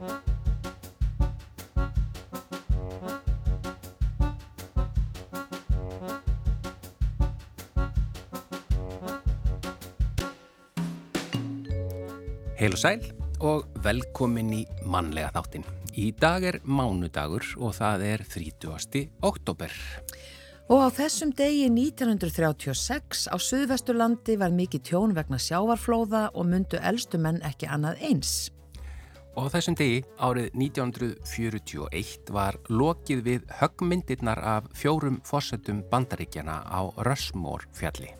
Heil og sæl og velkomin í mannlega þáttin. Í dag er mánudagur og það er 30. oktober. Og á þessum degi 1936 á Suðvesturlandi var mikið tjón vegna sjávarflóða og myndu eldstu menn ekki annað eins. Og á þessum degi árið 1941 var lokið við höggmyndirnar af fjórum fósettum bandaríkjana á Rössmór fjalli.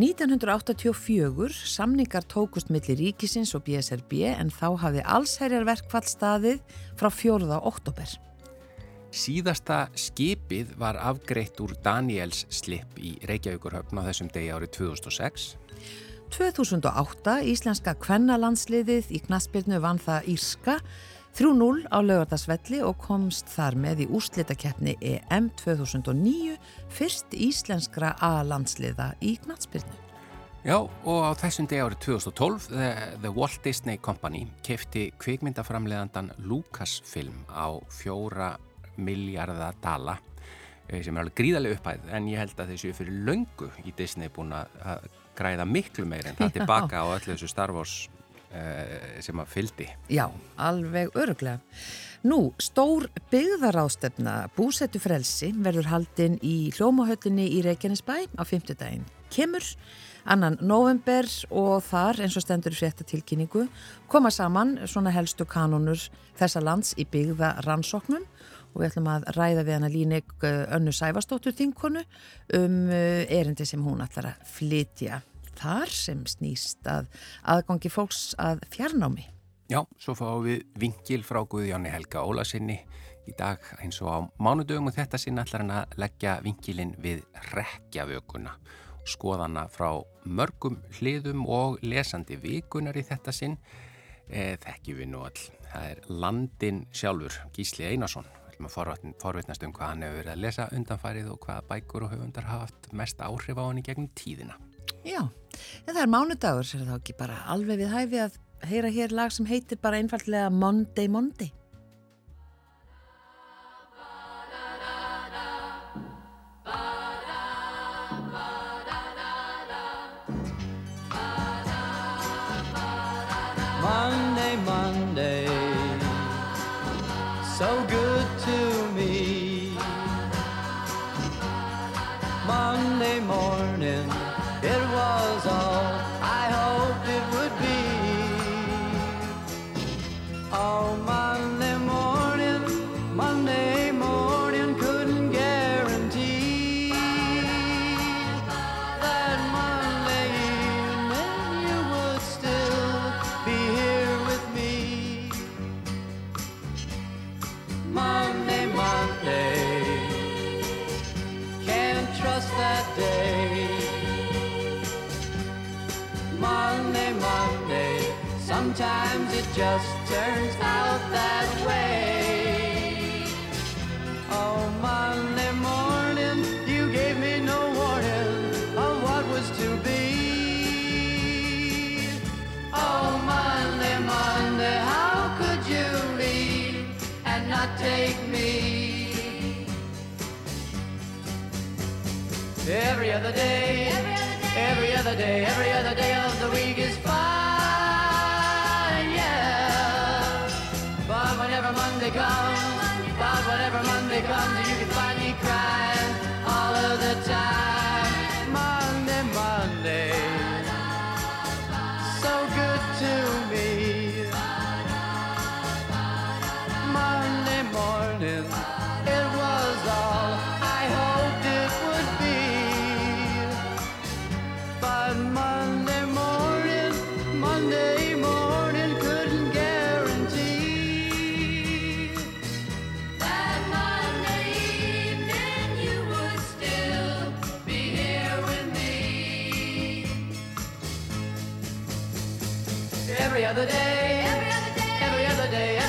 1984 samningar tókust millir ríkisins og BSRB en þá hafði allsherjar verkfall staðið frá 4. oktober. Síðasta skipið var afgreitt úr Daniels slip í Reykjavíkurhöfn á þessum degi árið 2006. 2008 Íslenska kvennalandsliðið í knaspirnu vann það Írska 3-0 á lögardagsvelli og komst þar með í úrslitakeppni EM 2009 fyrst íslenskra A-landsliða í knatsbyrnu. Já og á þessum degi árið 2012 The, The Walt Disney Company kefti kvikmyndaframleðandan Lucasfilm á fjóra miljardar dala eh, sem er alveg gríðarlega upphæð en ég held að þessu fyrir löngu í Disney búin að græða miklu meir en það tilbaka á öllu þessu Star Wars uh, sem að fyldi. Já, alveg öruglega. Nú, stór byggðarástefna búsettu frelsi verður haldinn í hljómahöllinni í Reykjanesbæ á fymtudaginn. Kemur annan november og þar eins og stendur frétta tilkynningu koma saman svona helstu kanonur þessa lands í byggða rannsóknum og við ætlum að ræða við hana Línek eh, Önnu Sæfastóttur þinkonu um eh, erindi sem hún ætlar að flytja þar sem snýst að aðgangi fólks að fjarnámi. Já, svo fáum við vingil frá Guðjóni Helga Ólasinni í dag eins og á mánudögum og þetta sinna ætlar hann að leggja vingilin við rekjavökunna skoðana frá mörgum hliðum og lesandi vikunar í þetta sinn e, þekkjum við nú all það er landin sjálfur Gísli Einarsson ætlum að forvitnast um hvað hann hefur verið að lesa undanfarið og hvaða bækur og höfundar hafa haft mest áhrif á hann í gegnum tíðina Já, en það er mánudagur, er það ekki bara alveg við hæfi að heyra hér lag sem heitir bara einfallega Monday. Monday, Every other day, every other day, every other day, every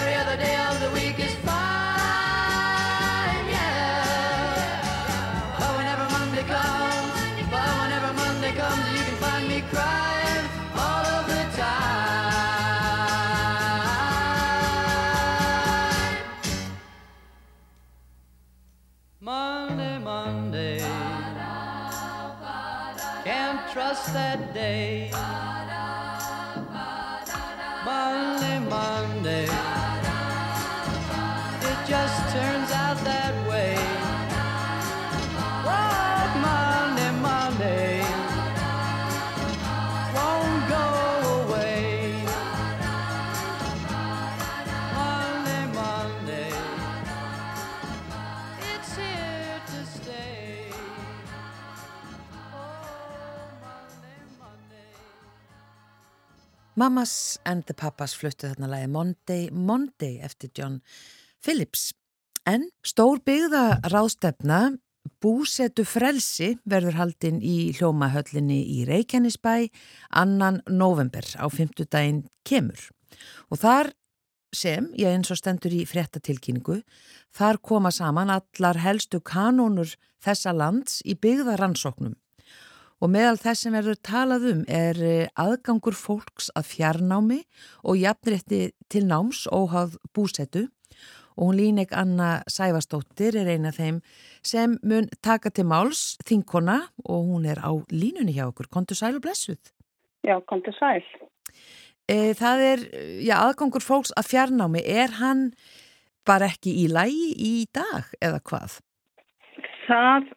Mamas and the Papas fluttu þarna lagi Monday, Monday eftir John Phillips. En stór byggða ráðstefna Búsetu frelsi verður haldinn í hljómahöllinni í Reykjanesbæ annan november á fymtudaginn kemur. Og þar sem, ég eins og stendur í fréttatilkynningu, þar koma saman allar helstu kanónur þessa lands í byggðaransóknum. Og meðal þess sem verður talað um er eh, aðgangur fólks að fjarnámi og jafnrétti til náms óháð búsetu og hún Línek Anna Sæfastóttir er eina þeim sem mun taka til máls þinkona og hún er á línunni hjá okkur. Kontu sæl og blessuð. Já, kom til sæl. E, það er, já, aðgangur fólks að fjarnámi, er hann bara ekki í lægi í dag eða hvað? Það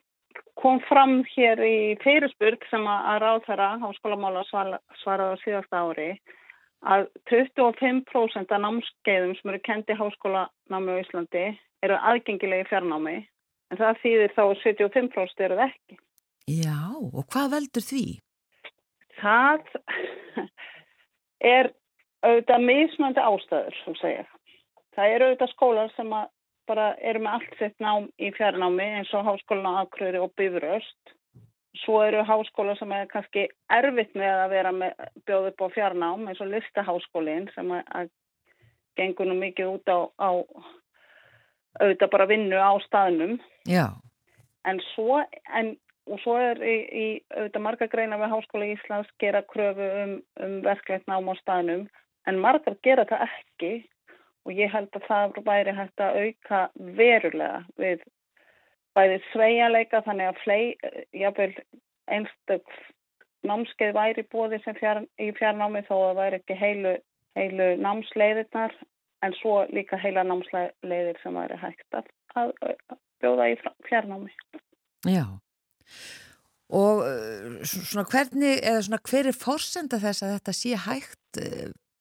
kom fram hér í fyrirspurg sem að ráðherra háskólamála svaraði á síðasta ári að 25% af námskeiðum sem eru kendi háskólanámi á Íslandi eru aðgengilegi fjarnámi en það þýðir þá að 75% eru ekki. Já, og hvað veldur því? Það er auðvitað mismöndi ástæður, sem segja. Það eru auðvitað skólar sem að bara eru með allt sitt nám í fjarnámi eins og háskólan á Akureyri og Bifröst. Svo eru háskólar sem er kannski erfitt með að vera með bjóð upp á fjarnám eins og listaháskólinn sem að, gengur nú mikið út á, á auðvitað bara vinnu á staðnum. Já. En svo, en, og svo er í, í auðvitað marga greina við Háskóla Íslands gera kröfu um, um verklegt nám á staðnum en margar gera það ekki og ég held að það væri hægt að auka verulega við bæði sveianleika þannig að flei, einstök námskeið væri bóði fjár, í fjarnámi þó að það væri ekki heilu, heilu námsleiðirnar en svo líka heila námsleiðir sem væri hægt að, að, að bjóða í fjarnámi. Já. Og svona hvernig, eða svona hver er forsenda þess að þetta sé hægt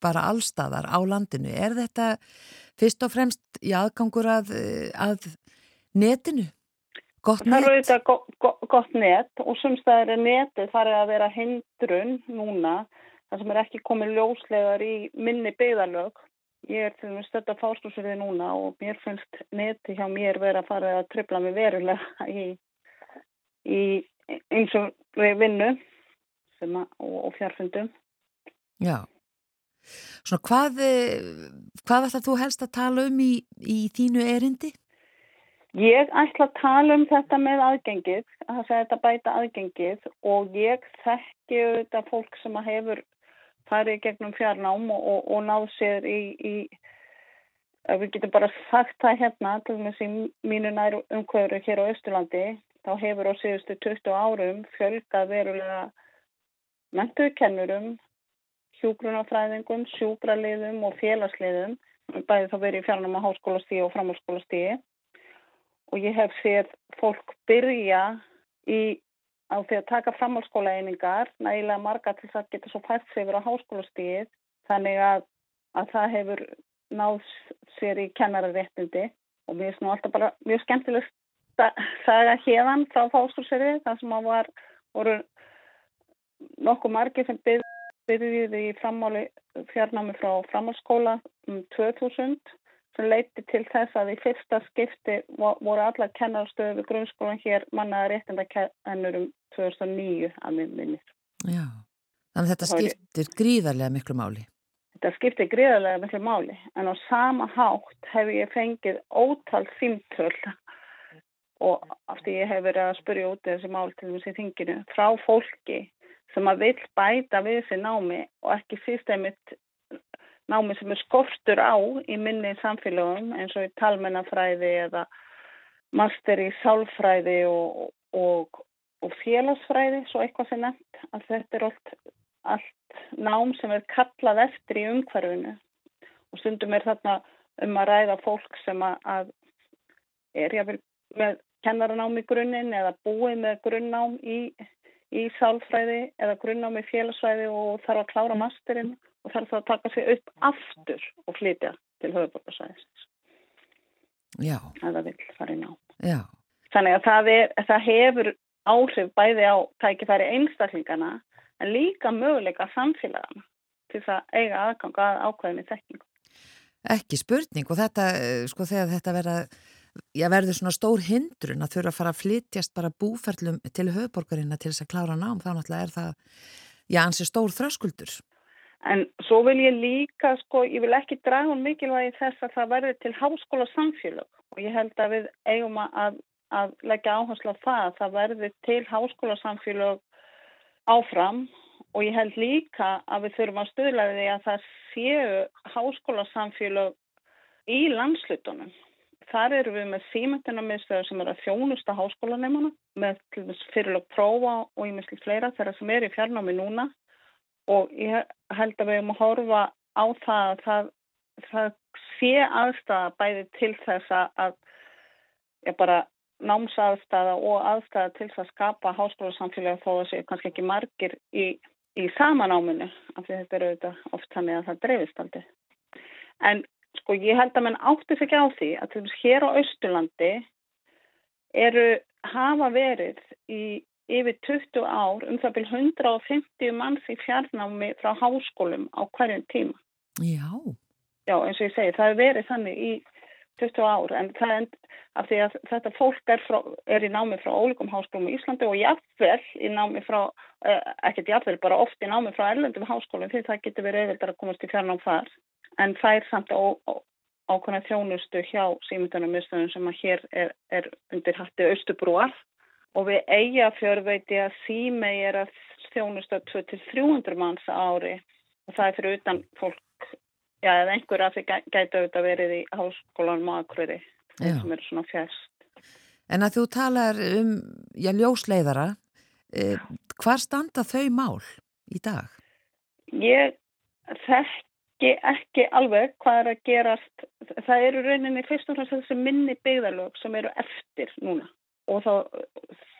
bara allstaðar á landinu? Er þetta fyrst og fremst í aðgangur að, að netinu? Gott net? Það eru þetta go, go, gott net og sumstaðar er netið farið að vera hindrun núna þar sem er ekki komið ljóslegar í minni byggðarlög. Ég er til dæmis þetta fástúsverði núna og mér finnst neti hjá mér verið að fara að tripla mig verulega í, í eins og við vinnu að, og, og fjárfundum. Já. Svona hvað, hvað ætlar þú helst að tala um í, í þínu erindi? Ég ætla að tala um þetta með aðgengið, að þetta bæta aðgengið og ég þekki þetta fólk sem hefur farið gegnum fjarnám og, og, og náð sér í, í við getum bara sagt það hérna, til og með mínu nær umhverju hér á Östurlandi, þá hefur á síðustu 20 árum fjölgað verulega mentukennurum, hjúgrunafræðingum, sjúkraliðum og félagsliðum, bæði þá verið í fjarnum á háskólastíði og framhalskólastíði og ég hef séð fólk byrja í, á því að taka framhalskólaeiningar, nægilega marga til þess að geta svo fært sig yfir á háskólastíði þannig að, að það hefur náð sér í kennararéttindi. Og mér finnst nú alltaf bara mjög skemmtilegt saga hérðan frá fáskólastíði þar sem að var, voru nokkuð margi sem byrði byrjuði í frammáli fjarnámi frá framhalskóla um 2000 sem leiti til þess að í fyrsta skipti voru allar kennarstöðu við grunnskólan hér mannaði réttinda kennur um 2009 að minn minnir. Já, þannig að þetta skiptir gríðarlega miklu máli. Þetta skiptir gríðarlega miklu máli en á sama hátt hef ég fengið ótal þýmtöl og aftur ég hef verið að spurja út þessi mál til þessi þinginu frá fólki sem að vil bæta við þessi námi og ekki síst einmitt námi sem er skortur á í minni samfélagum eins og í talmennafræði eða master í sálfræði og, og og félagsfræði, svo eitthvað sem nefnt, að þetta er allt, allt nám sem er kallað eftir í umhverfinu. Og stundum er þarna um að ræða fólk sem að, að er jáfnvel með kennaranám í grunninn eða búið með grunnnám í, í sálfræði eða grunnnám í félagsfræði og þarf að klára masterinn og þarf það að taka sig upp aftur og flytja til höfuborgarsæðisins. Já. Það vil fara í nám. Já. Þannig að það, er, það hefur áhrif bæði á tækifæri einstaklingana en líka möguleika samfélagana til þess að eiga aðgang að ákveðinni þekkingu. Ekki spurning og þetta, eh, sko þegar þetta verða, já verður svona stór hindrun að þurfa að fara að flytjast bara búferlum til höfuborgarina til þess að klára nám, þá náttúrulega er það, já ansi stór þröskuldur. En svo vil ég líka, sko, ég vil ekki draga um mikilvægi þess að það verður til háskóla samfélag og ég held að við eigum að, að leggja áherslu á það að það verður til háskóla samfélag áfram og ég held líka að við þurfum að stuðla því að það séu háskólasamfélag í landslutunum. Þar eru við með símyndinamistöður sem eru að þjónusta háskólaneimana með fyrirlög prófa og misli fleira þeirra sem er í fjarnámi núna og ég held að við erum að horfa á það að það, það sé aðstæða bæði til þess að ég bara námsaðstæða og aðstæða til þess að skapa háskólasamfélag þó að það séu kannski ekki margir í í samanáminu af því þetta eru auðvitað oft þannig að það dreifist aldrei. En sko ég held að mann átti sig ekki á því að til þess hér á Östurlandi eru hafa verið í yfir 20 ár um það byrj 150 manns í fjarnámi frá háskólum á hverjum tíma. Já. Já eins og ég segi það er verið þannig í 20 ár en það er af því að þetta fólk er, frá, er í námi frá ólíkum háskólum í Íslandi og jáfnvel í námi frá, eh, ekkert jáfnvel, bara oft í námi frá erlendum háskólum því það getur verið auðvitað að komast í fjarnám þar en er samt á, á, ákvæmlega þjónustu hjá símyndunum miðstöðum sem að hér er, er undir hætti austubrúar og við eiga fjör veit ég að símei er að þjónustu 200-300 manns ári og það er fyrir utan fólk já, eða einhver af því gæti auðvitað verið í háskólanum og akvöri sem eru svona fjærst. En að þú talar um, já, ljósleiðara, eh, hvar standa þau mál í dag? Ég þekki ekki alveg hvað er að gerast. Það eru rauninni fyrst og fremst þessi minni byggðalög sem eru eftir núna og þá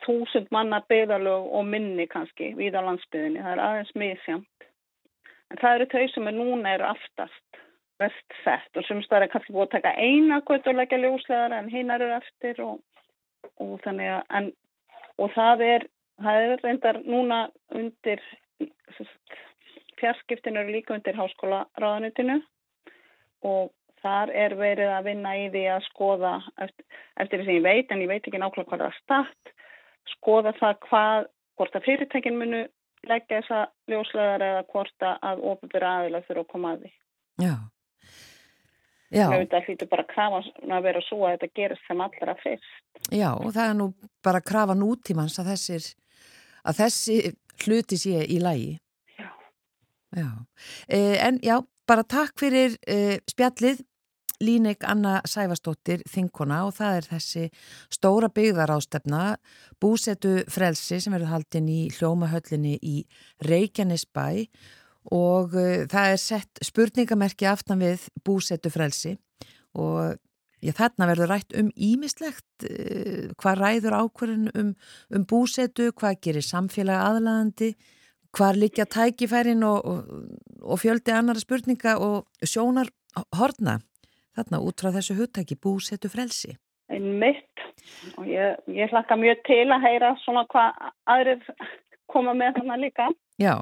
þúsund manna byggðalög og minni kannski við á landsbyðinni. Það er aðeins misjamt. En það eru þau sem er núna eru aftast vest sett og sem staðar er kannski búið að taka eina kvöld og leggja ljóslegar en hinnar eru eftir og, og þannig að en, og það er, það er reyndar núna undir fjarskiptinu eru líka undir háskóla ráðanutinu og þar er verið að vinna í því að skoða eftir, eftir því sem ég veit en ég veit ekki nákvæmlega hvað það er start skoða það hvað, hvort að fyrirtækin munu leggja þessa ljóslegar eða hvort að ofubur aðila þurfa að koma að því. Já. Já. Það hlýtur bara að krafa að vera svo að þetta gerist sem allra fyrst. Já, og það er nú bara að krafa nútímans að, þessir, að þessi hluti sé í lægi. Já. Eh, en já, bara takk fyrir eh, spjallið Línek Anna Sæfastóttir Þinkona og það er þessi stóra byggðarástefna búsetu frelsi sem verður haldin í hljómahöllinni í Reykjanesbæ. Og uh, það er sett spurningamerki aftan við búsetu frelsi og já, þarna verður rætt um ímislegt hvað ræður ákverðin um, um búsetu, hvað gerir samfélag aðlæðandi, hvað líka tækifærin og, og, og fjöldi annara spurninga og sjónar horna þarna út frá þessu hugtæki búsetu frelsi. Einn mitt og ég, ég hlakka mjög til að heyra svona hvað aðrir koma með þarna líka. Já.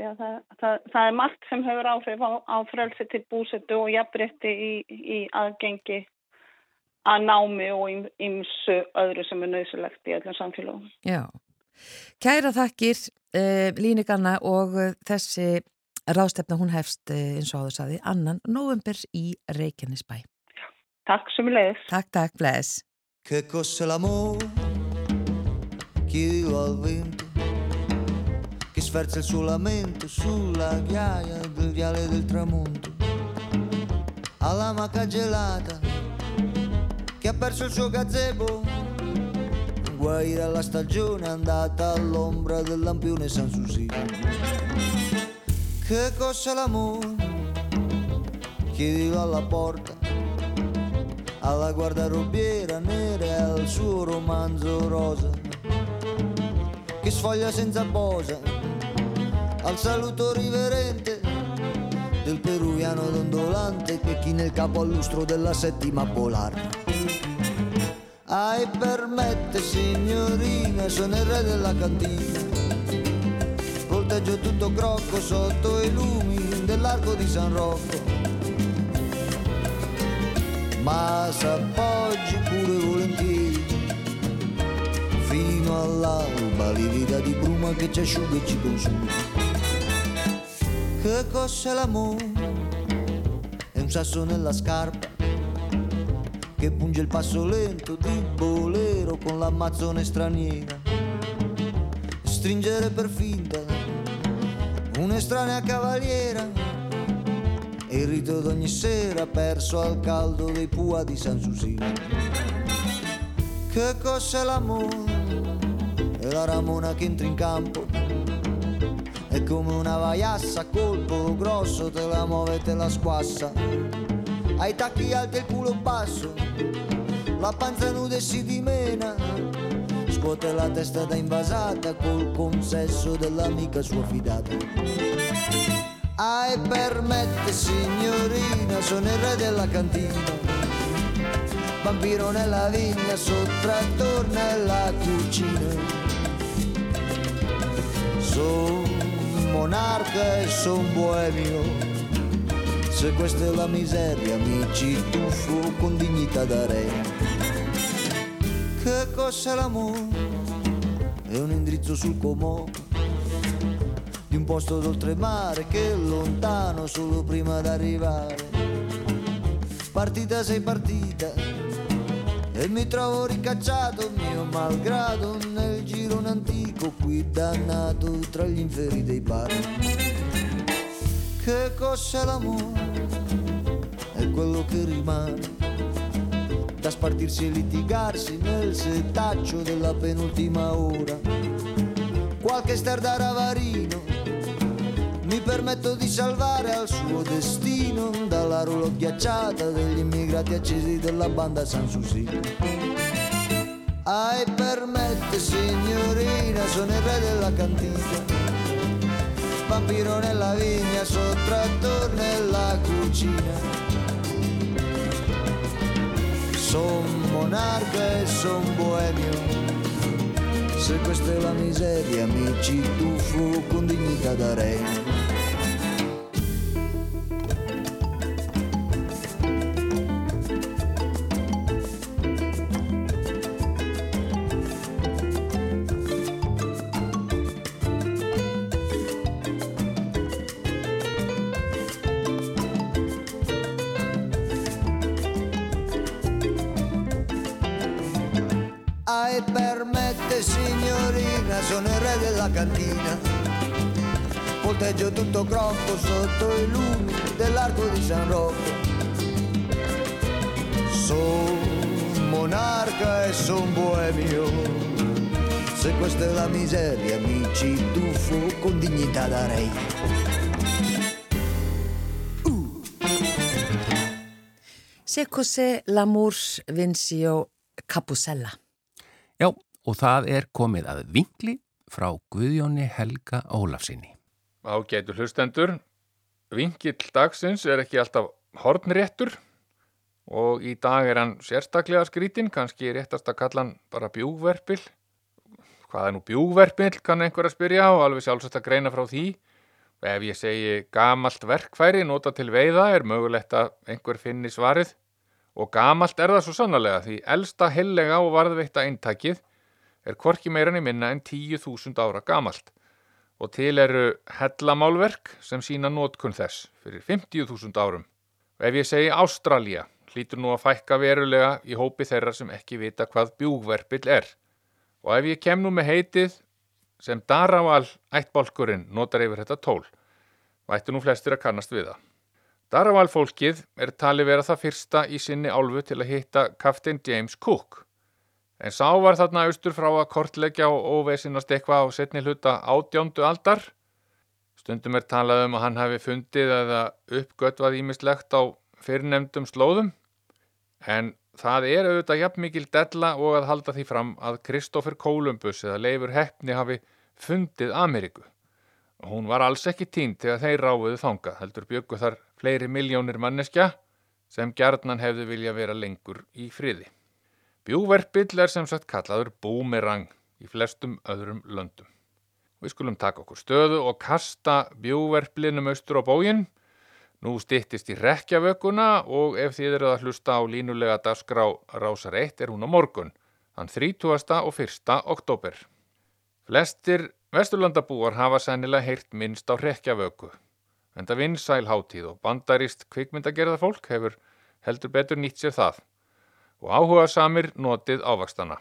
Já, það, það, það er margt sem hefur áhrif á, á frelsi til búsetu og jafnbrytti í, í aðgengi að námi og ymsu öðru sem er nöðsulegt í öllum samfélagum. Já, kæra þakkir eh, Líniganna og þessi rástefna hún hefst eh, eins og áður saði annan november í Reykjanesbæ. Takk sem við leiðis. Takk, takk, bless. Che cos'è l'amore? Chiedivo al vento che sferza il suo lamento sulla ghiaia del viale del tramonto alla maca gelata che ha perso il suo gazebo guaire la stagione andata all'ombra del lampione San Susino. Che cos'è l'amore? Chiedilo alla porta, alla guardarobiera nera e al suo romanzo rosa, che sfoglia senza posa, al saluto riverente del peruviano dondolante che chi nel capo al lustro della settima polare. Ai permette signorina, sono il re della cantina. Volteggio tutto crocco sotto i lumi dell'arco di San Rocco. Ma s'appoggi pure volentieri fino all'alba livida di bruma che ci asciuga e ci consuma. Che cos'è l'amore? È un sasso nella scarpa che punge il passo lento di bolero con l'ammazzone straniera. Stringere per finta un'estranea cavaliera e il rito d'ogni sera perso al caldo dei pua di San Susino. Che cos'è l'amore? È la ramona che entra in campo. È come una vaiassa colpo grosso, te la muove e te la squassa. Ai tacchi alti e il culo basso, la panza nuda e si dimena. Scuote la testa da invasata col consesso dell'amica sua fidata. Ai permette signorina, sono il re della cantina. Vampiro nella vigna, sottrattor nella cucina. Son monarca e son boemio. Se questa è la miseria mi ci tuffo con dignità da re. Che cos'è l'amore? È un indirizzo sul comò di un posto d'oltremare che è lontano solo prima d'arrivare. Partita sei partita e mi trovo ricacciato mio malgrado nel girone antico qui dannato tra gli inferi dei bar. Che cos'è l'amore? È quello che rimane da spartirsi e litigarsi nel setaccio della penultima ora. Qualche star da ravarino mi permetto di salvare al suo destino dalla roulotte ghiacciata degli immigrati accesi della banda San Susino. Ai permette signorina, sono il re della cantina. Vampiro nella vigna, sottrattor nella cucina. Son monarca e son boemio. Se questa è la miseria mi ci tuffo con dignità da re. Se questa è la miseria mi ci tuffo con dignità da re. Se cos'è l'amour Vincio Capusella. Já, og það er komið að vinkli frá Guðjóni Helga Ólafsinni. Ágætu hlustendur, vingill dagsins er ekki alltaf hornréttur og í dag er hann sérstaklega skrítinn, kannski réttast að kalla hann bara bjúgverpil. Hvað er nú bjúgverpil, kann einhver að spyrja og alveg sjálfsagt að greina frá því. Og ef ég segi gamalt verkfæri nota til veiða er mögulegt að einhver finni svarið og gamalt er það svo sannlega því elsta hellega og varðveitta eintakið er hvorki meira niður minna en 10.000 ára gamalt og til eru hellamálverk sem sína nótkunn þess fyrir 50.000 árum. Og ef ég segi Ástralja, hlýtur nú að fækka verulega í hópi þeirra sem ekki vita hvað bjúgverpill er. Og ef ég kem nú með heitið sem Daraval ættbálkurinn notar yfir þetta tól, vættu nú flestir að kannast við það. Daraval fólkið er tali vera það fyrsta í sinni álfu til að hitta kaftin James Cook. En sá var þarna austur frá að kortleggja og óvesinast eitthvað á setni hluta átjóndu aldar. Stundum er talað um að hann hafi fundið eða uppgötvað ímislegt á fyrirnemdum slóðum. En það er auðvitað jafn mikil della og að halda því fram að Kristófer Kolumbus eða Leifur Heppni hafi fundið Ameríku. Hún var alls ekki tínt þegar þeir ráðuðu þanga, heldur byggu þar fleiri miljónir manneskja sem gjarnan hefðu vilja vera lengur í friði. Bjúverpill er sem sagt kallaður búmerang í flestum öðrum löndum. Við skulum taka okkur stöðu og kasta bjúverplinum austur á bóginn. Nú stittist í rekjavökunna og ef þið eruð að hlusta á línulega dagskrá rásar 1 er hún á morgun, þann 30. og 1. oktober. Flestir vesturlandabúar hafa sennilega heyrt minnst á rekjavöku. En það vinsæl hátíð og bandarist kvikmyndagerða fólk hefur heldur betur nýtt sér það og áhuga samir notið ávakstana.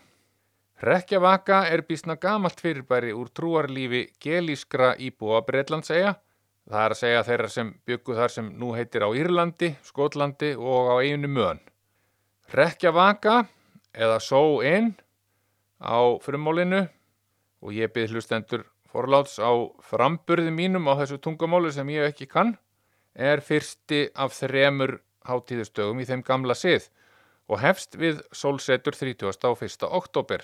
Rekkjavaka er bísna gamalt fyrirbæri úr trúarlífi gelískra íbúa Breitlandsega. Það er að segja þeirra sem byggu þar sem nú heitir á Írlandi, Skotlandi og á eiginu Mön. Rekkjavaka eða So-In á frummólinu og ég byrð hlustendur forláts á framburði mínum á þessu tungamáli sem ég ekki kann er fyrsti af þremur hátíðustögum í þeim gamla sið og hefst við sólsetur 30. og 1. oktober.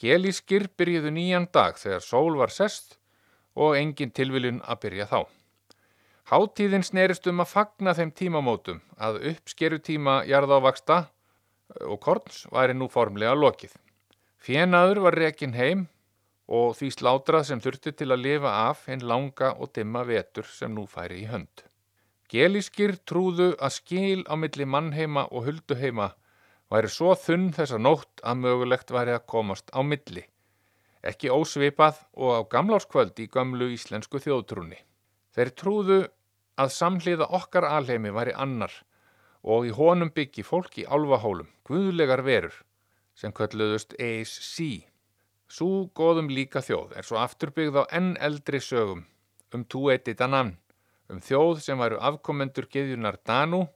Gelískir byrjuðu nýjan dag þegar sól var sest og engin tilviljun að byrja þá. Háttíðin snerist um að fagna þeim tímamótum að uppskeru tíma jarðávaksta og korns væri nú formlega lokið. Fjenaður var rekin heim og því slátrað sem þurfti til að lifa af einn langa og dimma vetur sem nú færi í hönd. Gelískir trúðu að skil á milli mannheima og hulduheima væri svo þunn þessa nótt að mögulegt væri að komast á milli. Ekki ósvipað og á gamláskvöld í gamlu íslensku þjóðtrúni. Þeir trúðu að samhliða okkar alheimi væri annar og í honum byggi fólk í álvahólum, guðlegar verur, sem kölluðust AC. Sú góðum líka þjóð er svo afturbyggð á enn eldri sögum um túeitita namn, um þjóð sem væru afkomendur geðjunar Danu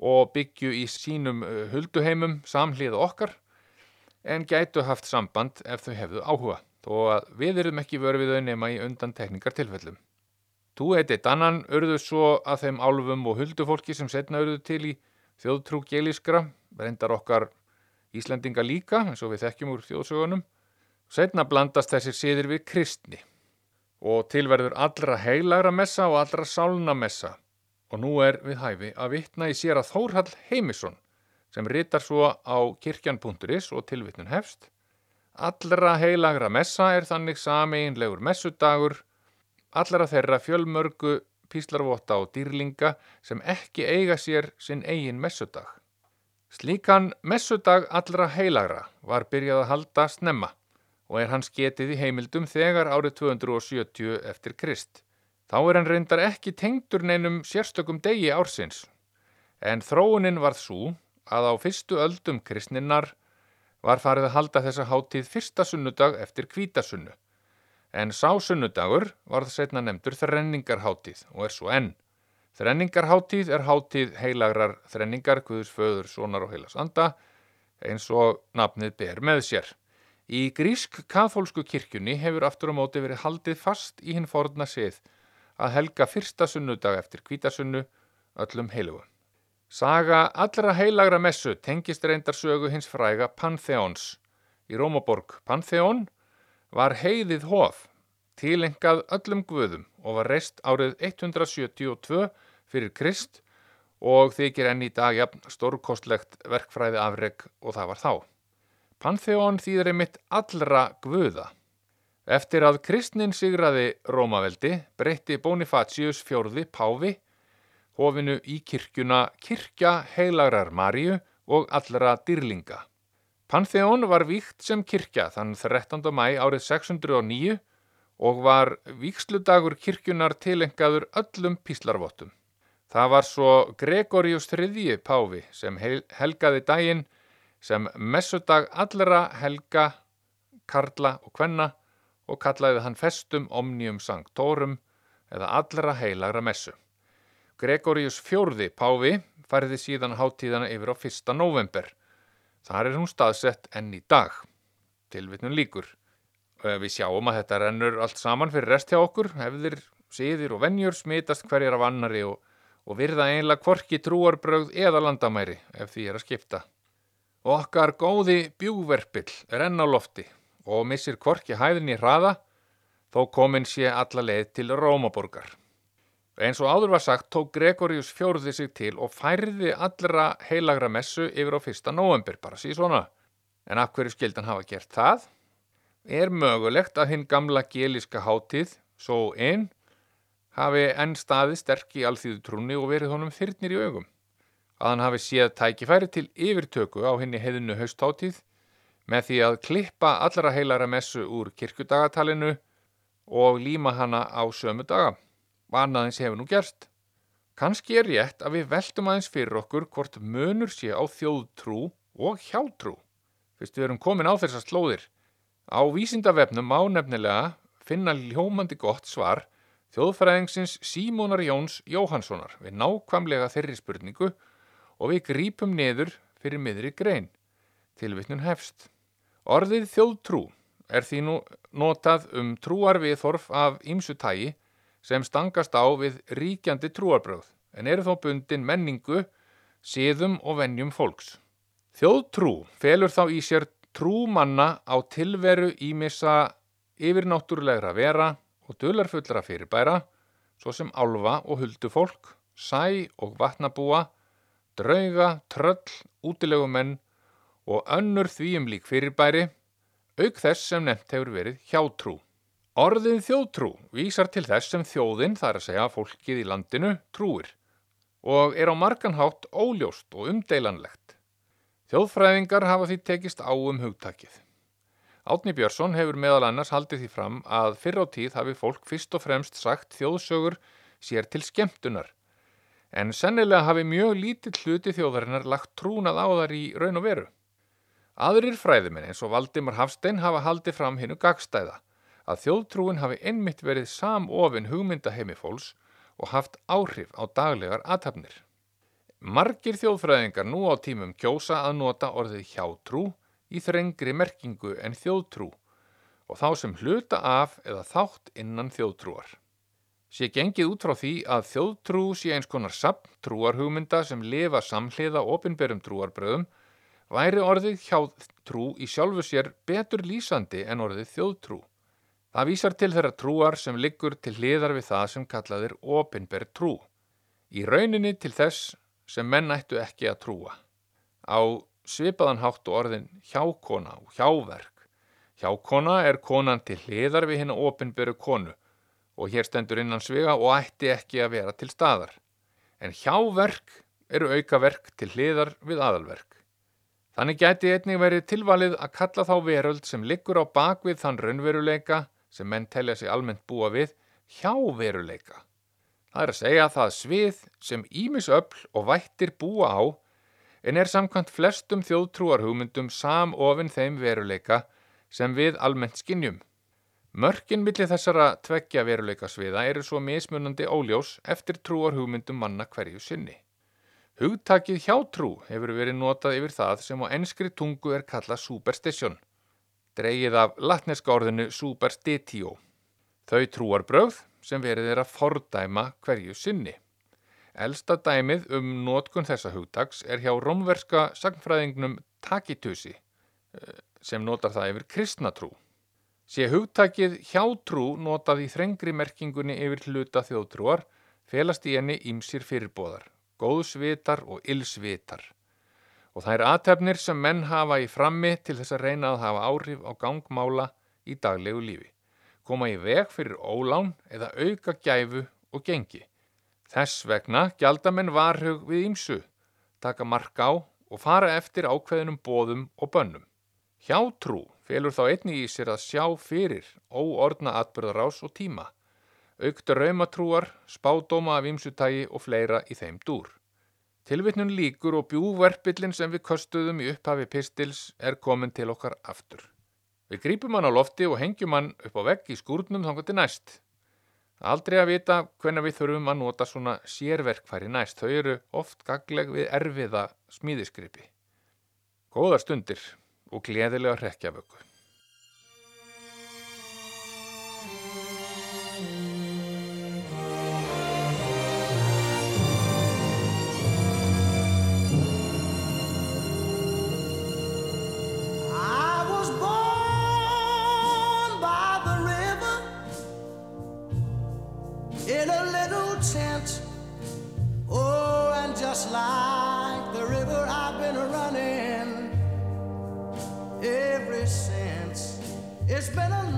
og byggju í sínum uh, hulduheimum samhlið okkar en gætu haft samband ef þau hefðu áhuga þó að við erum ekki verið við þau nema í undan tekningartilfellum. Tú eitið dannan örðu svo að þeim álfum og huldufólki sem setna örðu til í þjóðtrú gelískra, reyndar okkar Íslandinga líka eins og við þekkjum úr þjóðsögunum, setna blandast þessir siðir við kristni og tilverður allra heilagra messa og allra sálna messa og nú er við hæfi að vitna í sér að Þórhall Heimisson sem ritar svo á kirkjan.is og tilvittun hefst. Allra heilagra messa er þannig sameinlegur messudagur, allra þeirra fjölmörgu píslarvota og dýrlinga sem ekki eiga sér sinn eigin messudag. Slíkan messudag allra heilagra var byrjað að halda snemma og er hans getið í heimildum þegar árið 270 eftir Krist. Þá er hann reyndar ekki tengdur neinum sérstökum degi ársins, en þróunin varð svo að á fyrstu öldum kristninnar var farið að halda þessa háttíð fyrsta sunnudag eftir kvítasunnu, en sá sunnudagur varð setna nefndur þrenningarháttíð og er svo enn. Þrenningarháttíð er háttíð heilagrar þrenningar, Guðs föður, sonar og heilas anda, eins og nafnið ber með sér. Í grísk-kathólsku kirkjunni hefur aftur á móti verið haldið fast í hinn forna sið að helga fyrsta sunnudag eftir kvítasunnu öllum heilugum. Saga allra heilagra messu tengist reyndarsögu hins fræga Pantheons. Í Rómaborg Pantheon var heiðið hof, tilengað öllum guðum og var reist árið 172 fyrir Krist og þykir enn í dag jafn stórkostlegt verkfræði afreg og það var þá. Pantheon þýðir einmitt allra guða. Eftir að kristnin sigraði Rómaveldi breytti Bonifacius fjörði Páfi hofinu í kirkjuna kirkja heilagrar Maríu og allra dýrlinga. Pantheon var víkt sem kirkja þann 13. mæ árið 609 og var víksludagur kirkjunar tilengaður öllum píslarvottum. Það var svo Gregorius III Páfi sem helgaði daginn sem messudag allra helga, karla og kvenna og kallaði hann festum omnium sanctorum eða allra heilagra messu. Gregorius fjórði Páfi fariði síðan háttíðana yfir á 1. november. Þar er hún staðsett enn í dag. Tilvitnun líkur. Eh, Við sjáum að þetta rennur allt saman fyrir rest hjá okkur, hefðir, siðir og venjur smitast hverjar af annari og, og virða einlega hvorki trúarbrögð eða landamæri ef því er að skipta. Okkar góði bjúverpill er enn á lofti og missir hvorki hæðin í hraða þó komin sé alla leið til Rómaborgar. Eins og áður var sagt tók Gregorius fjórði sig til og færði allra heilagra messu yfir á fyrsta november, bara síð svona. En af hverju skildan hafa gert það? Er mögulegt að hinn gamla gelíska hátíð, svo einn, hafi enn staði sterk í alþýðutrúni og verið honum þyrnir í augum? Að hann hafi séð tækifæri til yfirtöku á henni heiðinu hausthátíð með því að klippa allra heilara messu úr kirkudagatalinu og líma hana á sömu daga. Annaðins hefur nú gerst. Kanski er rétt að við veltum aðeins fyrir okkur hvort munur sé á þjóðtrú og hjátrú. Fyrst við erum komin á þessar slóðir. Á vísindavefnum má nefnilega finna ljómandi gott svar þjóðfræðingsins Símónar Jóns Jóhanssonar við nákvamlega þeirri spurningu og við grípum niður fyrir miðri grein. Tilvittnun hefst. Orðið þjóðtrú er því nú notað um trúarviðhorf af ýmsu tægi sem stangast á við ríkjandi trúarbröð en eru þó bundin menningu, siðum og venjum fólks. Þjóðtrú felur þá í sér trúmanna á tilveru ímissa yfirnáttúrulegra vera og dularfullra fyrirbæra, svo sem álfa og huldufólk, sæ og vatnabúa, drauga, tröll, útilegumenn og önnur því um lík fyrirbæri, auk þess sem nefnt hefur verið hjátrú. Orðið þjóðtrú vísar til þess sem þjóðin, þar að segja fólkið í landinu, trúir og er á marganhátt óljóst og umdeilanlegt. Þjóðfræðingar hafa því tekist á um hugtakið. Átni Björnsson hefur meðal annars haldið því fram að fyrr á tíð hafi fólk fyrst og fremst sagt þjóðsögur sér til skemmtunar, en sennilega hafi mjög lítill hluti þjóðarinnar lagt trúnað á þar í raun og veru. Aðrir fræðimenn eins og Valdimar Hafstein hafa haldið fram hinnu gagstæða að þjóðtrúin hafi einmitt verið samofin hugmyndaheimi fólks og haft áhrif á daglegar aðtapnir. Margir þjóðfræðingar nú á tímum kjósa að nota orðið hjátrú í þrengri merkingu en þjóðtrú og þá sem hluta af eða þátt innan þjóðtrúar. Sé gengið út frá því að þjóðtrú sé eins konar sapn trúarhugmynda sem lifa samhliða opinberum trúarbröðum væri orðið hjátrú í sjálfu sér betur lýsandi en orðið þjóðtrú. Það vísar til þeirra trúar sem liggur til hliðar við það sem kallaðir opinber trú. Í rauninni til þess sem menn ættu ekki að trúa. Á svipaðan hátt og orðin hjákona og hjáverk. Hjákona er konan til hliðar við hennar opinberu konu og hér stendur innan svega og ætti ekki að vera til staðar. En hjáverk eru aukaverk til hliðar við aðalverk. Þannig gæti einnig verið tilvalið að kalla þá veröld sem liggur á bakvið þann raunveruleika sem menn telja sig almennt búa við hjáveruleika. Það er að segja það svið sem ímisöfl og vættir búa á en er samkvæmt flestum þjóðtrúarhugmyndum samofinn þeim veruleika sem við almennt skinnjum. Mörkin millir þessara tveggja veruleika sviða eru svo mismunandi óljós eftir trúarhugmyndum manna hverju sinni. Hugtakið hjátrú hefur verið notað yfir það sem á enskri tungu er kallað superstition, dreigið af latneska orðinu superstitio. Þau trúarbröð sem verið er að fordæma hverju sinni. Elsta dæmið um notkun þessa hugtaks er hjá romverska sagnfræðingnum Takitusi sem notar það yfir kristnatrú. Sé hugtakið hjátrú notað í þrengri merkingunni yfir hluta þjóðtrúar felast í henni ímsir fyrirbóðar, góðsvitar og illsvitar. Og það er aðtefnir sem menn hafa í frammi til þess að reyna að hafa áhrif á gangmála í daglegu lífi. Koma í veg fyrir ólán eða auka gæfu og gengi. Þess vegna gjaldamenn varhug við ímsu, taka mark á og fara eftir ákveðinum bóðum og bönnum. Hjátrú felur þá einnig í sér að sjá fyrir óordna atbyrðarás og tíma, aukta raumatrúar, spádóma af ímsutægi og fleira í þeim dúr. Tilvittnun líkur og bjúverpillin sem við köstuðum í upphafi pistils er komin til okkar aftur. Við grípum hann á lofti og hengjum hann upp á vegg í skúrnum þangandi næst. Aldrei að vita hvenna við þurfum að nota svona sérverkfæri næst. Þau eru oft gagleg við erfiða smíðiskripi. Góðar stundir og gleðilega hrekkjavöku. It's been a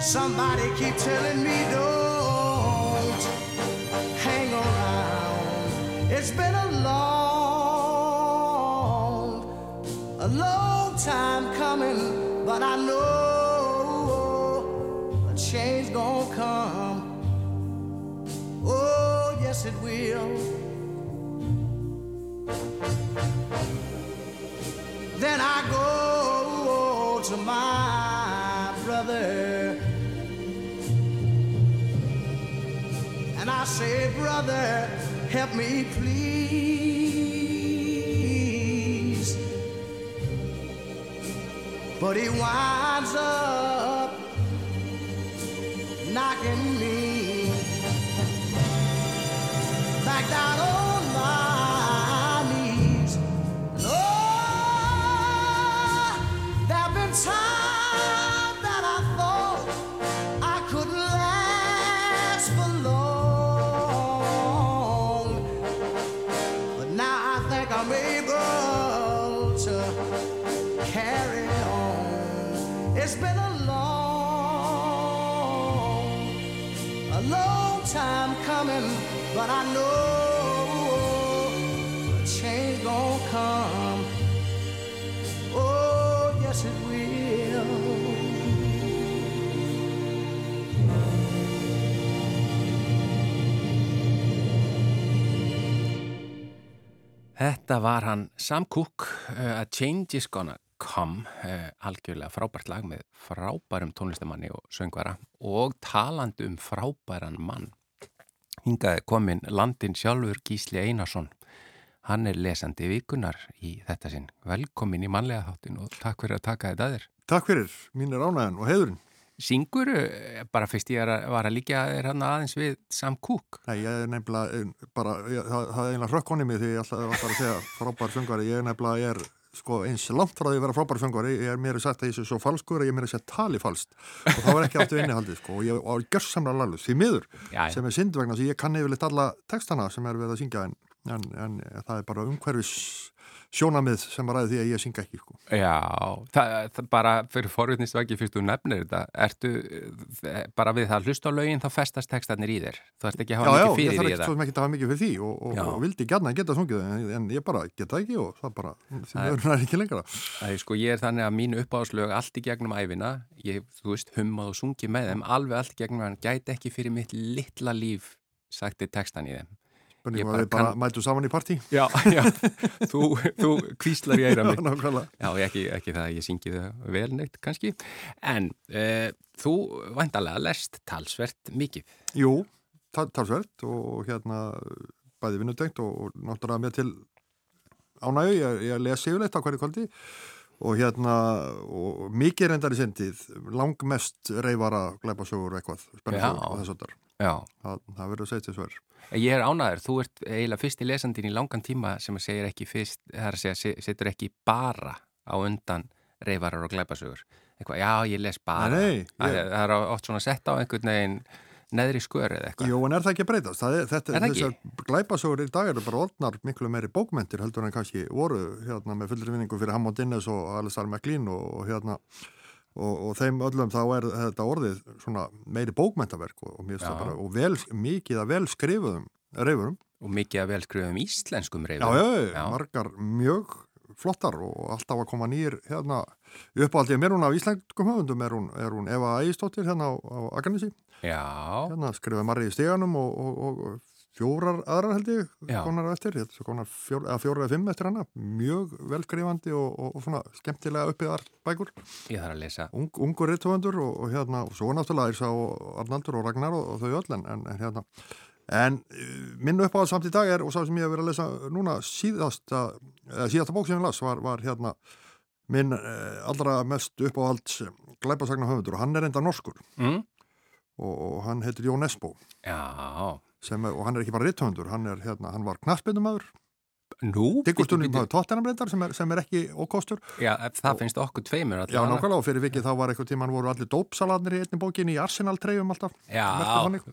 Somebody keep telling me don't say, Brother, help me, please. But he winds up Þetta var hann Sam Cooke, uh, A Change is Gonna Come, uh, algjörlega frábært lag með frábærum tónlistamanni og söngvara og talandi um frábæran mann. Hingaði komin landin sjálfur Gísli Einarsson. Hann er lesandi vikunar í þetta sinn. Velkomin í mannlega þáttin og takk fyrir að taka þetta að þér. Takk fyrir, mín er ánæðan og heiðurinn. Syngur, uh, bara fyrst ég er var að líka þér hann aðeins við Sam Cooke. Nei, ég er nefnilega eh, bara, ég, það, það er einlega hrökkonni mig því ég alltaf var bara að segja frábær söngvari. Ég er nefnilega, ég er sko eins langt frá því að vera frábær söngvari. Ég er mér að ég sé svo falskur að ég er mér að segja tali falskt og þá er ekki aftur innihaldið sko og ég er görsamlega lalus því miður Já, já. sem er synd vegna því ég kann yfirleitt alla textana sem er við að syngja en, en, en það er bara umhverfis sjónamið sem að ræði því að ég synga ekki sko. Já, það, það bara fyrir forvitnisvæki fyrst þú nefnir þetta, ertu eh, bara við það að hlusta á lögin þá festast textarnir í þér. Þú ert ekki að Já, hafa já, mikið ég fyrir þarf í ekki þetta. svo mikið að hafa mikið fyrir því og, og, Já. og vildi gætna að geta sungið en, en ég bara geta ekki og það bara því Það er- ekki lengra. Það er sko, ég er þannig að mínu uppáðslög allt í gegnum æfina, ég, þú veist, hummað og sungið með þeim, alveg allt í gegnum Spurning Ég var bara kann- mætu saman í partí. Já, já, þú, þú kvíslar í eira Já, mig. nákvæmlega. Já, ekki, ekki það að ég syngi þau vel neitt kannski, en uh, þú vandalega lest talsvert mikið. Jú, tal- talsvert og hérna bæði vinnutengt og, og náttúrulega mér til ánægu, ég, ég lesi yfirleitt á hverju kvöldi og hérna og mikið reyndar í sendið langmest reyfara glæpasögur og eitthvað, spennasögur Já. og þess að þar. Já, Það, það verður að segja til sver. ég er ánæður, þú ert eiginlega fyrst í lesandin í langan tíma sem segir ekki fyrst, það er að segja, se- setur ekki bara á undan reyfarar og. Eitthvað, já, ég les bara. Nei, nei, ég- það er oft svona sett á einhvern veginn neðri skör eða eitthvað. Jú, en er það ekki að breytast? Það er, þetta, Er þessar glæpasögur í dag eru bara orðnar miklu meiri bókmentir heldur en kannski voru hérna með fullri vinningu fyrir Hammond Innes og Alistair MacLean og, og hérna og, og þeim öllum þá er þetta orðið svona meiri bókmentaverk og, bara, og vel, mikið að vel skrifuðum reyfurum. Og mikið að vel skrifum íslenskum reyfum. Já, já, Já. margar mjög flottar og alltaf að koma nýjir hérna uppáhaldið mér hún af íslenskum höfundum er hún, er hún Eva Ægistóttir hérna á, á Akarnesi. Já, Hérna skrifaði Marri í steganum og, og, og fjórar aðrar held ég konar eftir, konar fjór, eða fjórar eða fimm eftir hana, mjög velskrifandi og, og, og svona skemmtilega uppiðar bækur, ég þarf að lesa. Ung, ungur rittöfundur og, og hérna, og svo náttúrulega Írsa og Arnaldur og Ragnar og, þau öll en, en, hérna. En eh, minn uppáhald samt í dag er, og sá sem ég hef verið að lesa núna síðasta, eða síðasta bók sem ég las var, var hérna minn eh, allra mest uppáhalds glæpasagna höfundur og hann er enda norskur. Mm? og, og hann heitir Jón Esbo Já, sem og hann er ekki bara rithöfundur, hann, hérna, hann var knaspindumæður, nú? diggurstunum bíddu, maður tóttenamreyndar sem, sem er ekki bíddu. Já, það finnst okkur tveimur Já, nákvæmlega og fyrir vikið þá var eitthvað tíma hann voru allir dópsaladnir í einni bókinni í Arsenal treyjum alltaf. Já,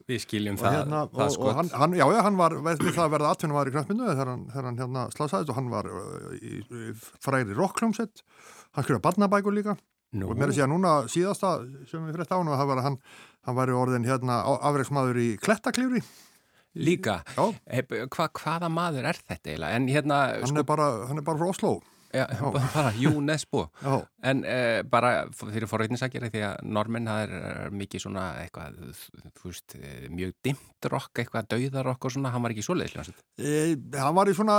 við skiljum Og, það, hérna, það og, og hann, hann, já, já, hann var við það að verða atvinnum var í knaspindu þegar hann, hann hérna slasaðist og hann var uh, í, í fræri rockljómsett, hann skrifaði barnabækur líka. Nú, og mér er að segja núna síðasta sem við frétt á hann og það var að hann, hann var orðin hérna afreiksmaður í klettaklifri, líka, Hef, hva, hvaða maður er þetta eiginlega? Hérna, hann sko, bara, hann er bara frá Oslo, ja, bara já. En uh, bara fyrir forreitnisakjari því að normin það er, er mikið svona eitthvað, veist, eh, mjög dimmt rock, eitthvað dauðarokk og svona, hann var ekki svoleiðis hljómsveit. E, hann var í svona,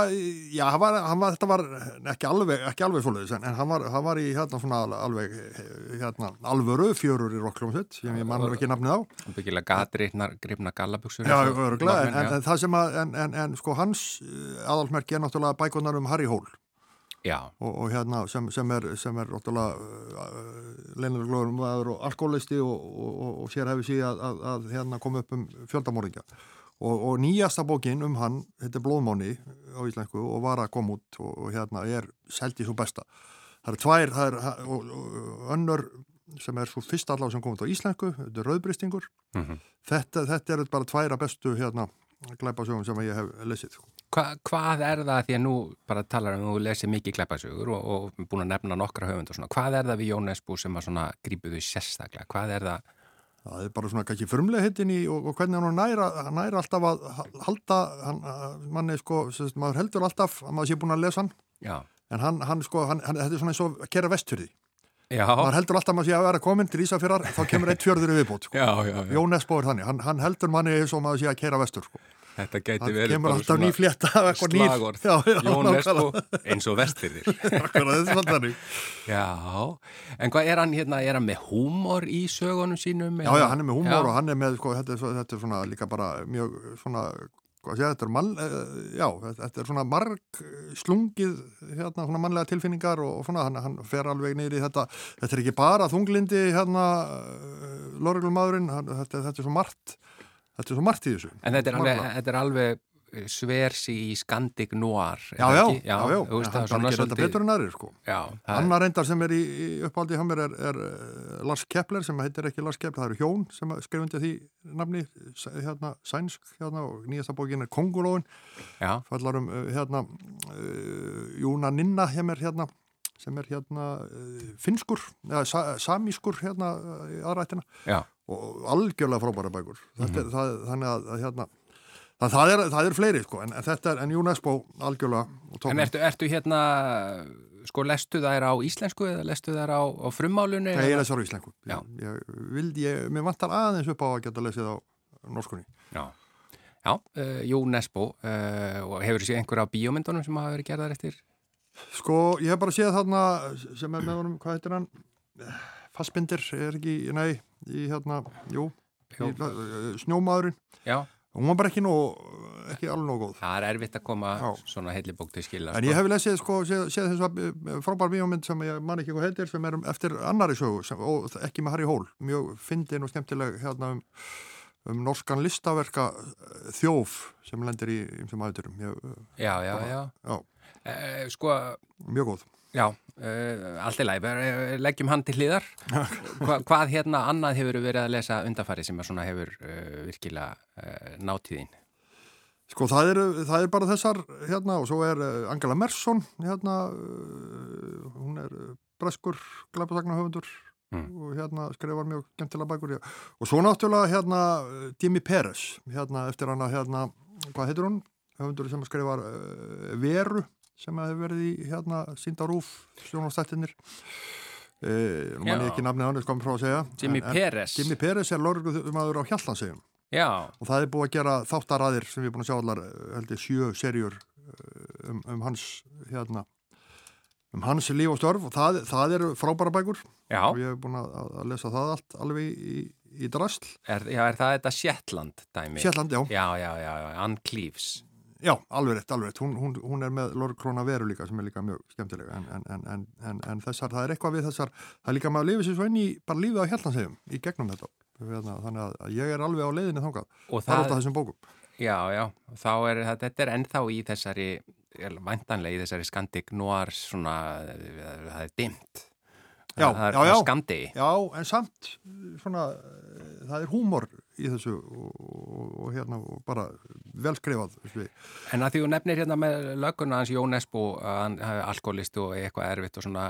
já, hann var, hann var, þetta var ekki alveg, ekki alveg svoleiðis, en, en hann, var, hann var í hérna svona alveg, hérna, alvöru fjörur í rockljómsett, sem ég mannur ekki nafnið á. Byggilega gatrifnar, grifna gallabuxur. Já, örgulega, en, en, já. en það sem að, en, en, en sko hans aðalmerki er náttúrulega bækunar um Harry Hole Já, og, og hérna sem, sem er, sem er náttúrulega uh, leinarglóður maður og alkoholisti og, og, og, og sér hefði síðan að, að, að hérna koma upp um fjöldamóringja og, og nýjasta bókin um hann, þetta er Blóðmáni á íslensku og var að koma út og, og hérna er seldi svo besta. Það er tvær, það er og, önnur sem er svo fyrst allavega sem kom út á íslensku, þetta er rauðbristingur. Mhm. þetta, þetta er bara tværa bestu hérna glæpasögum sem ég hef lesið Hva, hvað er það, því að nú bara talar um að þú lesið mikið kleppasögur og, og búin að nefna nokkra höfund og svona, hvað er það við Jón Esbú sem að svona grípuðu sérstaklega, hvað er það, Það er bara svona kannski frumlega hittin í og, og hvernig hann næra, næra alltaf að halda, hann, manni sko, maður heldur alltaf að maður sé búin að lesa hann, já, en hann, hann sko, hann, hann, þetta er svona eins og að kera vesturði. Já, Maður heldur alltaf að maður sé að vera komin til Ísafjörðar, þá kemur eitt fjörður í viðbót, sko. já, já, já. Jón Esbó er þannig, hann, hann heldur manni eins og maður sé að kera vestur, sko. þetta gæti verið kemur bara alltaf ný flétta af eitthvað nýr. slagorð, Já, já, Jón nákvæmlega. eins og svona þannig. Já, en hvað er hann hérna, er hann með húmor í sögunum sínum? Já, já, hann er með húmór Já. og hann er með, sko, þetta þetta er svona líka bara mjög svona, hvað sé, þetta er mann, uh, já, þetta er svona marg slungið, hérna, svona mannlega tilfinningar og, og svona, hann, hann fer alveg í þetta, þetta er ekki bara þunglindi, hérna, uh, lorglumadurinn, þetta, þetta er svo margt, þetta er svo margt í þessu. En þetta er alveg, þetta er alveg eh, svers í Skandik Noir. Já, já, já, já, þú veist, það hann er bara gerir þetta betur en aðrir, sko. Já, Annar reyndar sem er í, í uppáldi hjá mér er, er uh, Lars Kepler sem heitir ekki Lars Kepler, það eru hjón sem skrifundi því nafni, hérna, sænsk hérna og nýjasta bókin er Kongulóin já, fallar um uh, hérna Júna Ninna hjá mér hérna sem er hérna finskur, eða sa, samískur hérna í aðrættina já, og algjörlega frábæra bækur. Þetta er það, þannig að, að hérna það, það, er, það er fleiri sko en, en þetta er, en UNESCO algjörlega En ertu, ertu hérna, sko, lestu þær á íslensku eða lestu þær á, á frumálunni? Nei, ég les ára íslensku. Já. Ég, ég, vildi, ég, mér vantar aðeins upp á að geta lesið á norskunni. Já, já uh, Jú Nesbo, uh, og hefur þú séð einhverja á bíómyndunum sem hafa verið gerðar eftir? Sko, ég hef bara séð þarna sem er með honum, hvað heitir hann? Fassbindir, er ekki, nei, í hérna, jú, í, uh, snjómaðurinn. Já, Hún var bara ekki, nóg, ekki alveg nóg góð. það er erfitt að koma Já. svona heillibók til skila. En ég hef lesið, sko, séð, séð þess að frábær bíómynd sem ég man ekki hvað heitir, sem er um, eftir annari sögu, sem, og ekki með Harry Hól, mjög fyndin og skemmtileg hérna um, um norskan listaverka eh, þjóf sem lendir í ymsum aðuturum. Já, já, já. Já, Uh, sko, mjög góð. Já, uh, allt í læg, leggjum hann til hliðar. Hva, hvað hérna annað hefur verið að lesa undanfari sem hefur uh, virkilega uh, nátíðin? Sko það er, það er bara þessar hérna og svo er eh, Angela Merson hérna, hún er eh, breskur glæpasagnahöfundur Mm. og hérna skrifar mjög skemmtilega bækur já. og svo náttúrulega hérna eh, Jimmy Peres, hérna eftir hana hérna, hvað heitir hún? höfundur sem skrifar Veru sem hefur verið í hérna Síndarúf sjónastættinir uh, nú mann ég ekki nafnið hann, ég kom frá að segja Jimmy Peres. Jimmy Peres er lorgumadur á Hjallansegjum Já, og það er búið að gera þáttaraðir sem við erum búin að sjá allar eh, held ég sjö serjur eh, um, um hans hérna um hans líf og störf. Og það, það eru frábæra bækur. Já, og ég hef búin að, að lesa það allt alveg í, í drasl. Er, já, er það þetta Shetland dæmi? Sjalland, já, Já, já, já, já, Ann Cleaves já, alveg rétt, alveg rétt. Hún, hún, hún er með lorgkróna veru líka sem er líka mjög skemmtilega en, en, en, en, en, en þessar, það er eitthvað við þessar það er líka maður að lifa sér svo inn í bara lífið á Hjallansegjum í gegnum þetta. Hérna, þannig að- ég er alveg á leiðinni þangað. Og það er út það, af þessum bókum. Já, já, þá er þetta er ennþá í þessari, væntanlega í þessari skandik noir svona, það er dimmt. Já, það er já, já. Já, en samt svona, það er húmor í þessu og, og, og hérna og bara velskrifað. En að því þú nefnir hérna með lögguna hans Jón Esbo að hann hafi alkoholist og eitthvað erfitt og svona,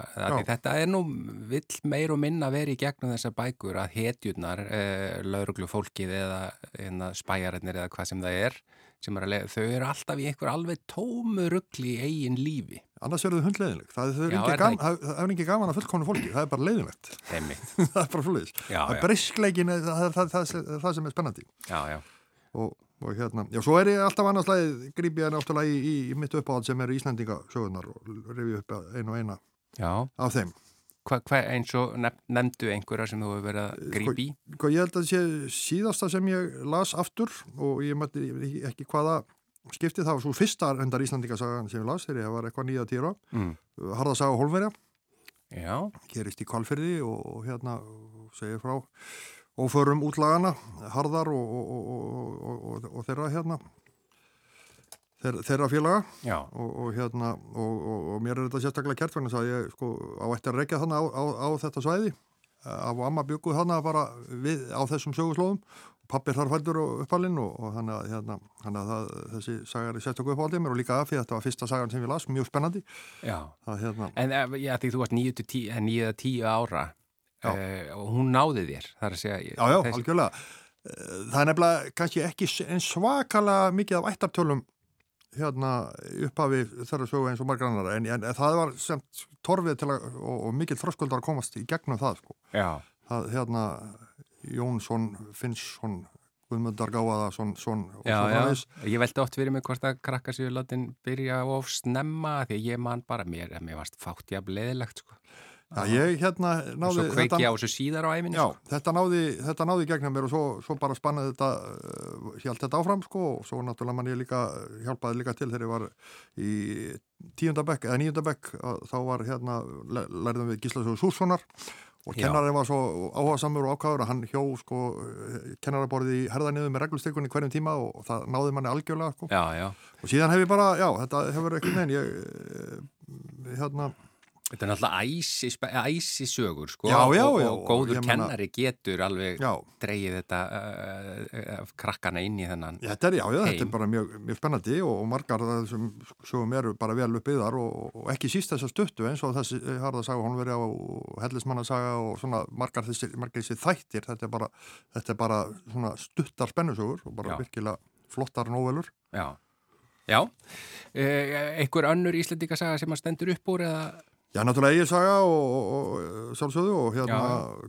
þetta er nú vill meir og minna verið í gegnum þessar bækur að hetjurnar, eh, lauruglu fólkið eða hérna, spæjararnir eða hvað sem það er, sem er að lega, þau eru alltaf í einhver alveg tómu rugli í eigin lífi. Annars eru þau hundleiðinleg. Það er, Já, er, er það það, það er ekki gaman að fullkonu fólki, það er bara leiðinlegt. Það er bara Það já. er briskleikin, það, það, sem er spennandi. Já, já. Og, og hérna, já, svo er ég alltaf annars lagið, gríp ég náttúrulega í, í, í mitt uppáhald sem eru Íslandingasögunar og rifi upp einu og eina af þeim. Hva, hva, eins og nef, nefndu einhverja sem þú hefur verið að grípi í? Sko, ég held að sé síðasta sem ég las aftur og ég mætti ekki hvaða skipti það var svo fyrsta endar Íslandingasagan sem ég las þegar ég var eitthvað nýja tíra Mm. Harðasaga Hólverja gerist í Kvalfyrði og, og hérna og segir frá óförum útlagana Harðar og, og, og, og, og þeirra hérna þeirra, félaga. Og, og hérna og, og, og mér er þetta sérstaklega kert þess að ég sko á eftir að reykja þannig á, á, á þetta svæði. Af amma bygguð þannig bara við, á þessum söguslóðum. Pappir þar fældur og uppalinn og, og þannig að, hérna, þannig að það, þessi sagar er sérstaklega uppáldið mér og líka af því að þetta var fyrsta sagan sem ég las, mjög spennandi. Það, hérna, En eh, já, því þú varst 9-10 ára Já. uh, og hún náði þér, að segja já, algjörlega. Eh, það er nefnilega kannski ekki s- eins svakalega mikið af ættartölum hérna upphafi þeirra sögu eins og margar annar en, en, það var sem torfið til að og, og mikill þröskuldar að komast í gegnum það sko. Það, hérna Jónsson, Finnsson Guðmundar Gáðaðarsson son, og já, já, ég veldi oft fyrir mig hvort að krakka sér látin byrja of snemma því ég man bara, mér, mér varst fátt jafn leðilegt sko. Já, ég hérna og náði svo kveiki á þessu síðar á æfinni Já, sko. þetta náði, þetta náði gegnum mér og svo, svo bara spannaði þetta uh, hjælt þetta áfram sko og svo náttúrulega man ég líka hjálpaði líka til þegar ég var í tíundabekk eða níundabekk þá var hérna, lærðum við Gíslasögu Sússonar og kennarinn var svo áhugasamur og ákvæður að hann hjó sko kennaraborði í herðaniðu með reglustyrkunni hverjum tíma og það náði manni algjörlega sko. Já, já, og síðan hef ég bara, já, þetta hefur ekki neinn ég, eh, hérna þetta er náttúrulega æsi, spe- æsi sko. Já, já, já, og góður kennari getur alveg já, dreigið þetta uh, uh, krakkana inn í þennan Já, þetta er, já, já, þetta er bara mjög, mjög spennandi og, og margar af þessum sögum eru bara vel uppbyggðar og, og ekki síst þessar stuttu eins og þessi harðasaga Holmverja og hellismannasaga og svona margar þessi, margar þessi þættir, þetta er bara, þetta er bara svona stuttar spennusögur og bara virkilega flottar nóvelur. Já, já. Einhver önnur Íslendingasaga sem að stendur upp úr eða Já, náttúrulega eigin saga og, og, og sjálfsögðu og hérna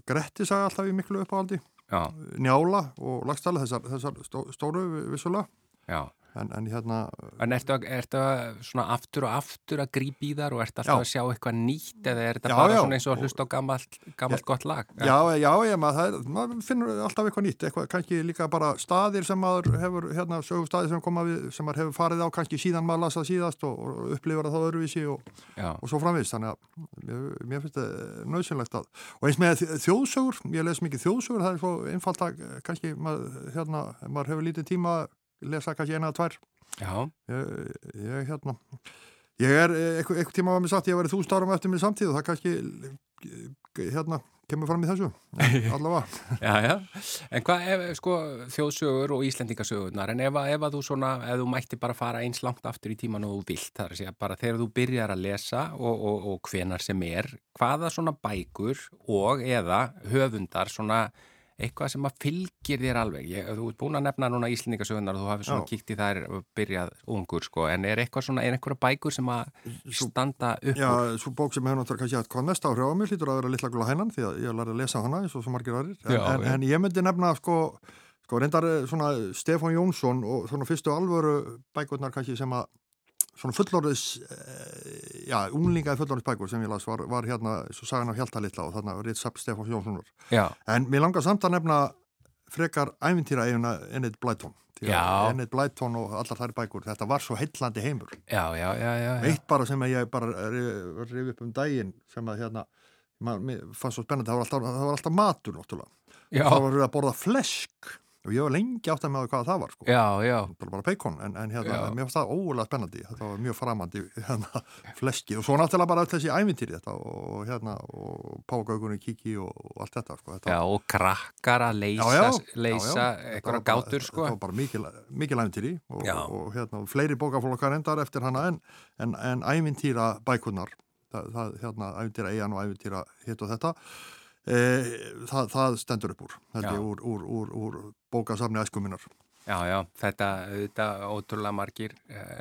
Gretti saga alltaf í miklu uppáhaldi, Já, Njála og Lagstæla, þessar, þessar stó, stóru vissulega, já. En, en hérna En ertu, að- ertu að svona aftur og aftur að grípa í þar og ertu alltaf Já. að sjá eitthvað nýtt eða er þetta Já, bara já. svona eins og að hlusta á gammalt, gammalt gott lag? Já, já, já, maður, er, maður finnur alltaf eitthvað nýtt, eitthvað, kannski líka bara staðir sem maður hefur, hérna, sögumstaðir sem koma við, sem maður hefur farið á kannski síðan maður lasað síðast og, og upplifur það öðruvísi og, og svo framvist, þannig að mér, mér finnst þetta nöðsynlegt að, og eins með þjóðsögur, ég les mikið þjóðsögur, það er svo einfalt að kannski, maður, hérna, maður hefur lítið tíma að lesa kannski eina að tvær, ég, ég hérna, Ég er, eh, eitthvað, eitthvað tíma var mér sagt, ég var í þúsund árum eftir mér samtíð og það kannski, eh, hérna, kemur fram í þessu, allavega. Já, já, en hvað ef, sko, þjóðsögur og Íslendingasögurnar, en ef, ef að þú svona, ef þú mætti bara fara eins langt aftur í tíman og þú vilt, það er að segja, bara þegar þú byrjar að lesa og, og, og hvenar sem er, hvaða svona bækur og eða höfundar svona eitthvað sem að fylgir þér alveg, ég, þú ert búin að nefna núna Íslendingasögurnar og þú hafið svona Já. kíkt í þær og byrjað ungur, sko, en er eitthvað svona, er einhverja bækur sem að standa upp Já, úr? svo bók sem hefur náttúrulega kannski mest áhrif á mig hlýtur að vera litla gula hænan því að ég lærði að lesa hana eins og svo margir aðrir en, Já, en, en ég myndi nefna sko, sko reyndar eh, svona Stefán Jónsson og svona fyrstu alvöru bækurnar kannski sem að svona fullorðis eh, já, unglingaði fullorðis bækur sem ég las var, var hérna svo sagan af Hjalta litla og þarna Ritz Sapp Stefán Jónssonar. En mér langar samt að nefna frekar Blyton Því að Já. Enid Blyton og allar þær bækur þetta var svo heillandi heimur. Já, já, já, já, já. eitt bara sem að ég bara rif upp um daginn sem að hérna maður, fannst svo spennandi, það var alltaf, það var alltaf matur náttúrulega, já, það var verið að borða flesk og ég var lengi átt að með hvað það var sko. já, já, bara, bara bacon, en, en hérna, mér fannst það ógulega spennandi, þetta var mjög framandi hérna, fleski og svo náttúrulega bara öll þessi ævintýri þetta og hérna og págaugunni kiki og, og allt þetta sko. þetta já, og krakkar að leysa, leysa eitthvað gátur, sko. Þetta var bara mikil, mikil ævintýri og, og, hérna, fleiri bókaflokkar endar eftir hana en, en, en ævintýra bækunar, það, það, hérna, ævintýra eigan og ævintýra hitt og þetta, það, það stendur upp úr, þetta er úr, úr, úr, úr bókasafni æskuminnar. Já, já, þetta, þetta ótrúlega margir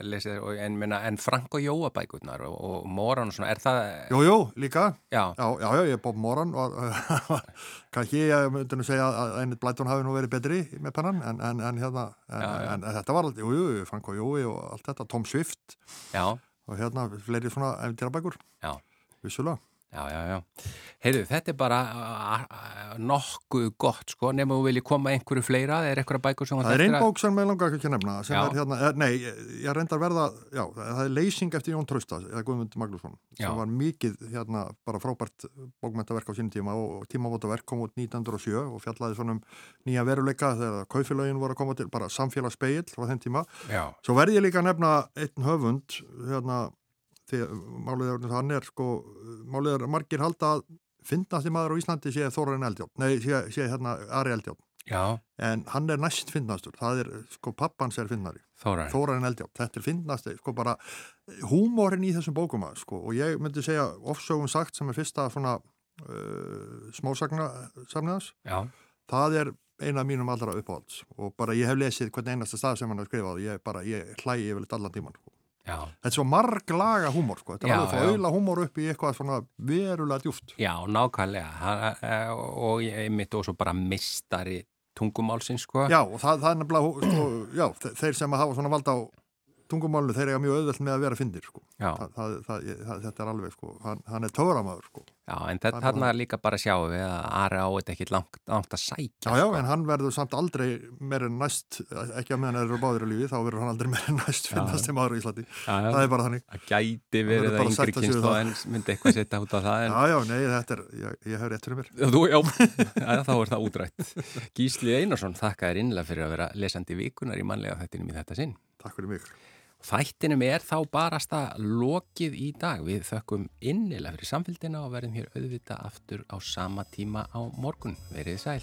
lesir, og, en, en Frank og Jóa bækurnar og, og Moran og svona, er það, Jú, jú, líka, já, já, já, já, ég er Bob Moran og kannski ég myndi nú segja að Einit Blæton hafi nú verið betri með pennan, en, en, en hérna, en, þetta var alltaf, jú, jú, Frank og Jói og allt þetta, Tom Swift, já, og hérna fleiri svona æfintýrabækur Já. vissulega já, já, já. Heyrðu, þetta er bara nokkuð gott, sko, nema þú vilji koma einhverju fleira, er eitthvað bækur sem það er einn bók sem ég langar ekki að nefna sem Já. er hérna, er, nei, ég, reyndar verða já, það er leysing eftir Jón Trausta eða Guðmund Magnússon Já. sem var mikið hérna bara frábært bókmentaverk á sínum tíma og, tímavótaverk kom út 1907 og fjallaði svona um nýja veruleika þegar kaufélagin voru að koma til bara samfélagsspeill frá þeim tíma Já, Svo verð ég líka að nefna einn höfund, hérna, því að málið er, hann er sko, málið er margir halda að fyndnasti maður á Íslandi sé Þórarin Eldjón, nei, sé, sé hérna Ari Eldjón, já, en hann er næst fyndnastur, það er, sko, pappans er fyndnari, Þórar, Þórarin Eldjón, þetta er fyndnasti, sko, bara húmórin í þessum bókum að, sko, og ég myndi segja ofsögum sagt sem er fyrsta svona uh, smásagna samniðans, já, það er eina af mínum allra uppáhalds og bara ég hef lesið hvern einasta stað sem hann har skrifað og ég bara, ég hlægi yfirleitt allan tíman sko. Já, þetta er svo marglaga húmor sko. þetta er alveg frá auðla húmor upp í eitthvað svona verulega djúft já, nákvæmlega, eh, og ég mitt og svo bara mistari tungumálsins, sko. já og það, það er nefnilega sko, já, þe- þeir sem hafa svona valda á tungumálinu, þeir eiga mjög auðvelt með að vera fyndir sko. Það, það, það, þetta er alveg sko, hann, hann er töframæður sko. Já, en Það er þarna líka bara sjáum við að Ari á þetta ekki langt, langt að sækja. já, já, sko. en hann verður samt aldrei meir en næst, ekki að meðan þeir eru báðir í lífi þá verður hann aldrei meir en næst finnast maður í Íslandi, Já, já. það er bara þannig Það gæti verið að að yngri það. en myndi eitthvað setja út á það. En... já, já, nei, þetta er, ég, ég hef rétt fyrir mér Þú, já, þá er það útrætt. Gísli Einarsson þakka þér innlega fyrir að vera lesandi vikunar í mannlega þættinum í þetta sinn. takk fyrir mig Þættinum er þá barasta lokið í dag. Við þökkum innilega fyrir samfélgina og verðum hér auðvita aftur á sama tíma á morgun. Verið sæl.